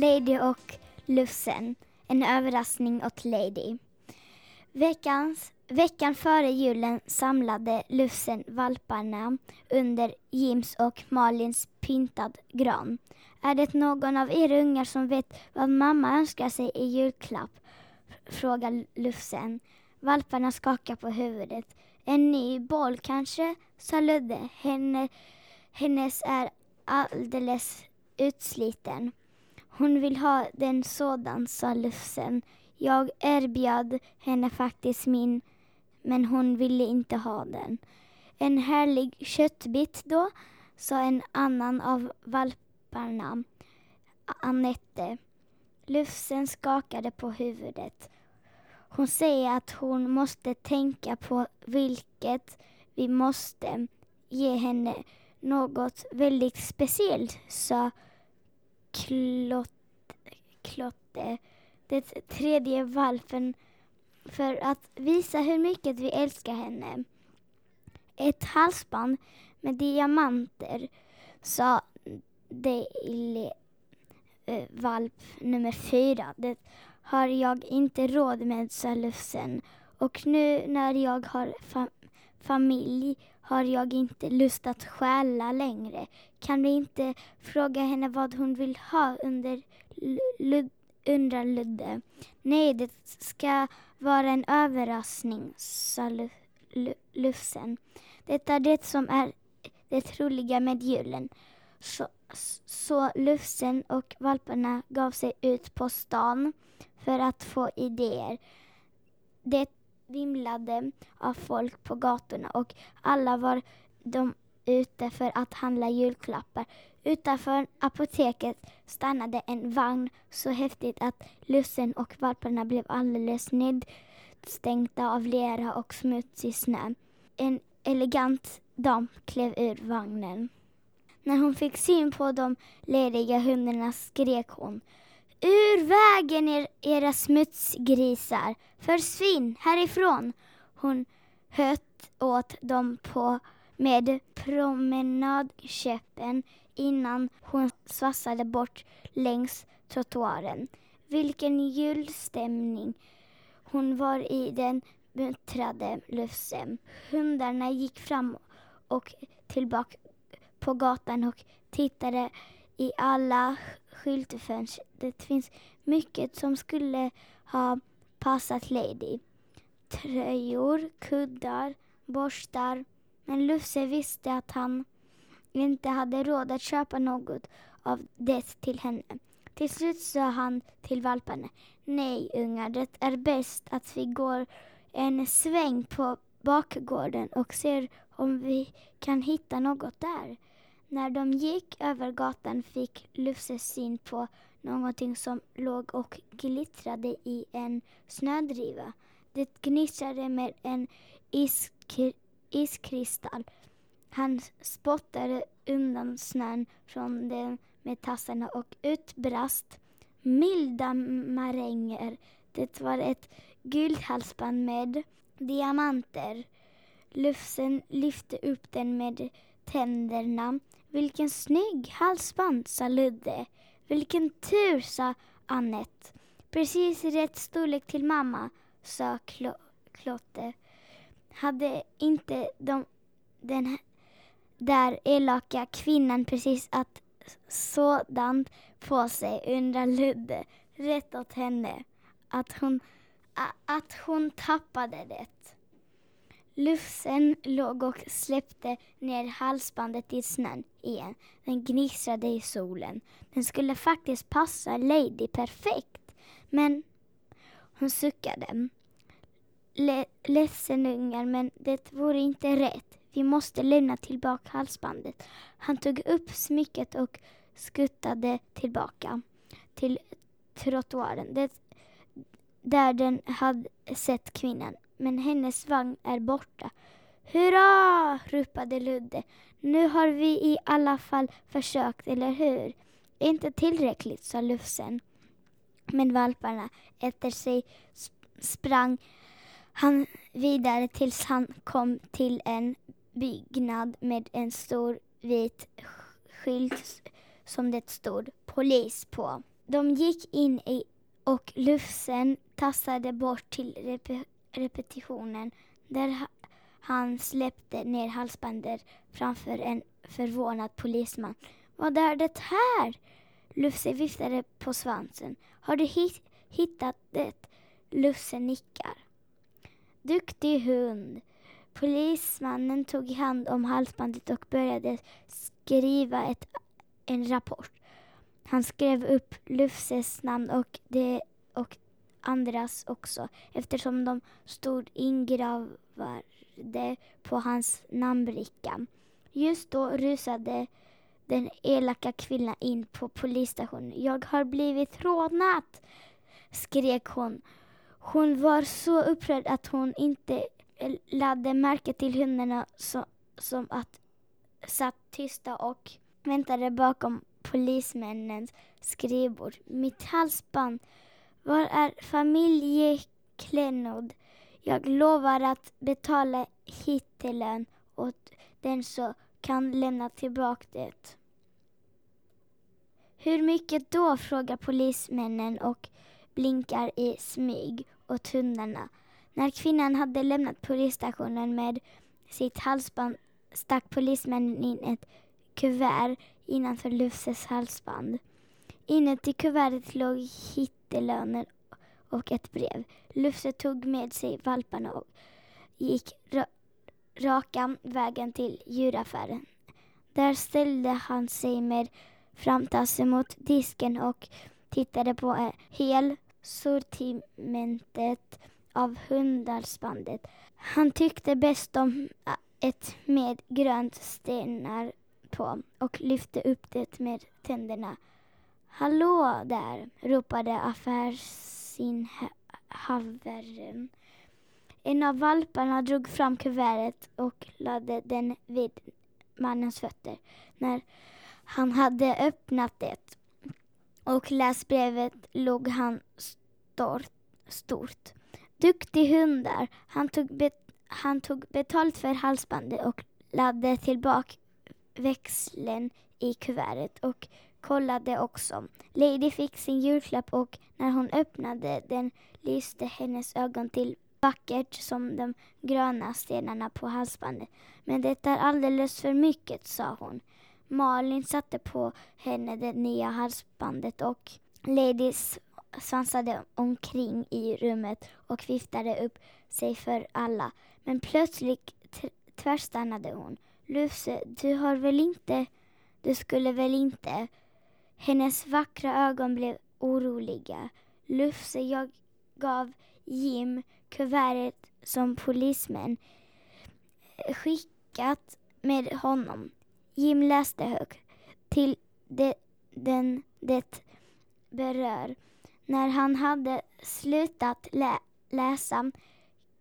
Lady och Lufsen. En överraskning åt Lady. Veckans, veckan före julen samlade Lufsen valparna under Jims och Malins pyntad gran. Är det någon av er ungar som vet vad mamma önskar sig i julklapp? frågar Lufsen. Valparna skakar på huvudet. En ny boll kanske, sa Ludde. Henne, hennes är alldeles utsliten. Hon vill ha den sådan, sa Lufsen. Jag erbjöd henne faktiskt min, men hon ville inte ha den. En härlig köttbit då, sa en annan av valparna, Annette. Lufsen skakade på huvudet. Hon säger att hon måste tänka på vilket vi måste ge henne något väldigt speciellt, sa Klott, Klotte, den tredje valpen, för att visa hur mycket vi älskar henne. Ett halsband med diamanter, sa Daily äh, valp nummer fyra. Det har jag inte råd med, sa Lufsen. Och nu när jag har fa familj har jag inte lust att stjäla längre. Kan vi inte fråga henne vad hon vill ha under Lud undrar Ludde. Nej, det ska vara en överraskning, sa Lu Lu Lufsen. Det är det som är det roliga med julen. Så, så Lufsen och valparna gav sig ut på stan för att få idéer. Det vimlade av folk på gatorna och alla var de ute för att handla julklappar. Utanför apoteket stannade en vagn så häftigt att Lussen och valparna blev alldeles nedstänkta av lera och smutsig snö. En elegant dam klev ur vagnen. När hon fick syn på de lediga hundarna skrek hon Ur vägen er, era smutsgrisar! Försvinn härifrån! Hon höt åt dem på med promenadkäppen innan hon svassade bort längs trottoaren. Vilken julstämning hon var i den muttrade Lufsen. Hundarna gick fram och tillbaka på gatan och tittade i alla skyltfönstret Det finns mycket som skulle ha passat Lady. Tröjor, kuddar, borstar. Men Lufse visste att han inte hade råd att köpa något av det till henne. Till slut sa han till valparna. Nej, ungar, det är bäst att vi går en sväng på bakgården och ser om vi kan hitta något där. När de gick över gatan fick Lufse syn på någonting som låg och glittrade i en snödriva. Det gnistrade med en iskr iskristall. Han spottade undan snön från den med tassarna och utbrast milda maränger. Det var ett guldhalsband med diamanter. Lufsen lyfte upp den med tänderna. Vilken snygg halsband, sa Ludde. Vilken tur, sa Annette. Precis rätt storlek till mamma, sa Klo Klotte. Hade inte de, den där elaka kvinnan precis att sådant på sig, undrar Ludde. Rätt åt henne. Att hon, att hon tappade det. Lufsen låg och släppte ner halsbandet i snön igen. Den gnistrade i solen. Den skulle faktiskt passa Lady perfekt. Men hon suckade. Le ledsen ungar, men det vore inte rätt. Vi måste lämna tillbaka halsbandet. Han tog upp smycket och skuttade tillbaka till trottoaren. Det, där den hade sett kvinnan men hennes vagn är borta. Hurra! ropade Ludde. Nu har vi i alla fall försökt, eller hur? Inte tillräckligt, sa Lufsen. Men valparna efter sig sprang han vidare tills han kom till en byggnad med en stor vit skylt som det stod polis på. De gick in i och Lufsen tassade bort till repetitionen där han släppte ner halsbandet framför en förvånad polisman. Vad är det här? Lufse viftade på svansen. Har du hit hittat det? Lufse nickar. Duktig hund. Polismannen tog hand om halsbandet och började skriva ett, en rapport. Han skrev upp Lufses namn och, det, andras också eftersom de stod ingravade på hans namnbricka. Just då rusade den elaka kvinnan in på polisstationen. Jag har blivit rånad, skrek hon. Hon var så upprörd att hon inte lade märke till hundarna som, som att satt tysta och väntade bakom polismännens skrivbord. Mitt halsband. Var är familjeklenod? Jag lovar att betala hittelön åt den som kan lämna tillbaka det. Hur mycket då? frågar polismännen och blinkar i smyg åt hundarna. När kvinnan hade lämnat polisstationen med sitt halsband stack polismännen in ett kuvert innanför Lufses halsband. Inuti kuvertet låg hittelöner och ett brev. Lufse tog med sig valparna och gick ra raka vägen till djuraffären. Där ställde han sig med framtassen mot disken och tittade på hel sortimentet av hundhalsbandet. Han tyckte bäst om ett med grönt stenar på och lyfte upp det med tänderna. Hallå där, ropade affärsinnehavaren. En av valparna drog fram kuvertet och lade den vid mannens fötter. När han hade öppnat det och läst brevet låg han stort. stort. Duktig hundar. Han tog, bet han tog betalt för halsbandet och lade tillbaka växeln i kuvertet och kollade också. Lady fick sin julklapp och när hon öppnade den lyste hennes ögon till vackert som de gröna stenarna på halsbandet. Men det är alldeles för mycket, sa hon. Malin satte på henne det nya halsbandet och Lady svansade omkring i rummet och viftade upp sig för alla. Men plötsligt tvärstannade hon. Lufse, du har väl inte... Du skulle väl inte... Hennes vackra ögon blev oroliga. Lufse, jag gav Jim kuvertet som polismän skickat med honom. Jim läste högt till det, den det berör. När han hade slutat lä läsa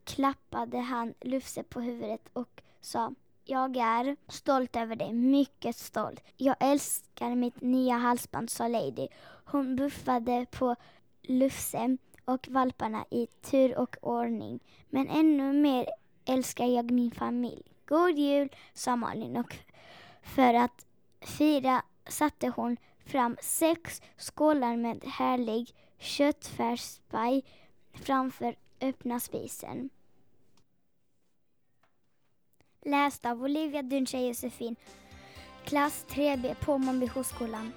klappade han Lufse på huvudet och sa jag är stolt över dig, mycket stolt. Jag älskar mitt nya halsband, sa Lady. Hon buffade på Lufse och valparna i tur och ordning. Men ännu mer älskar jag min familj. God jul, sa Malin och för att fira satte hon fram sex skålar med härlig köttfärspaj framför öppna spisen. Läst av Olivia Duncha Josefin, klass 3B på Månbyskolan.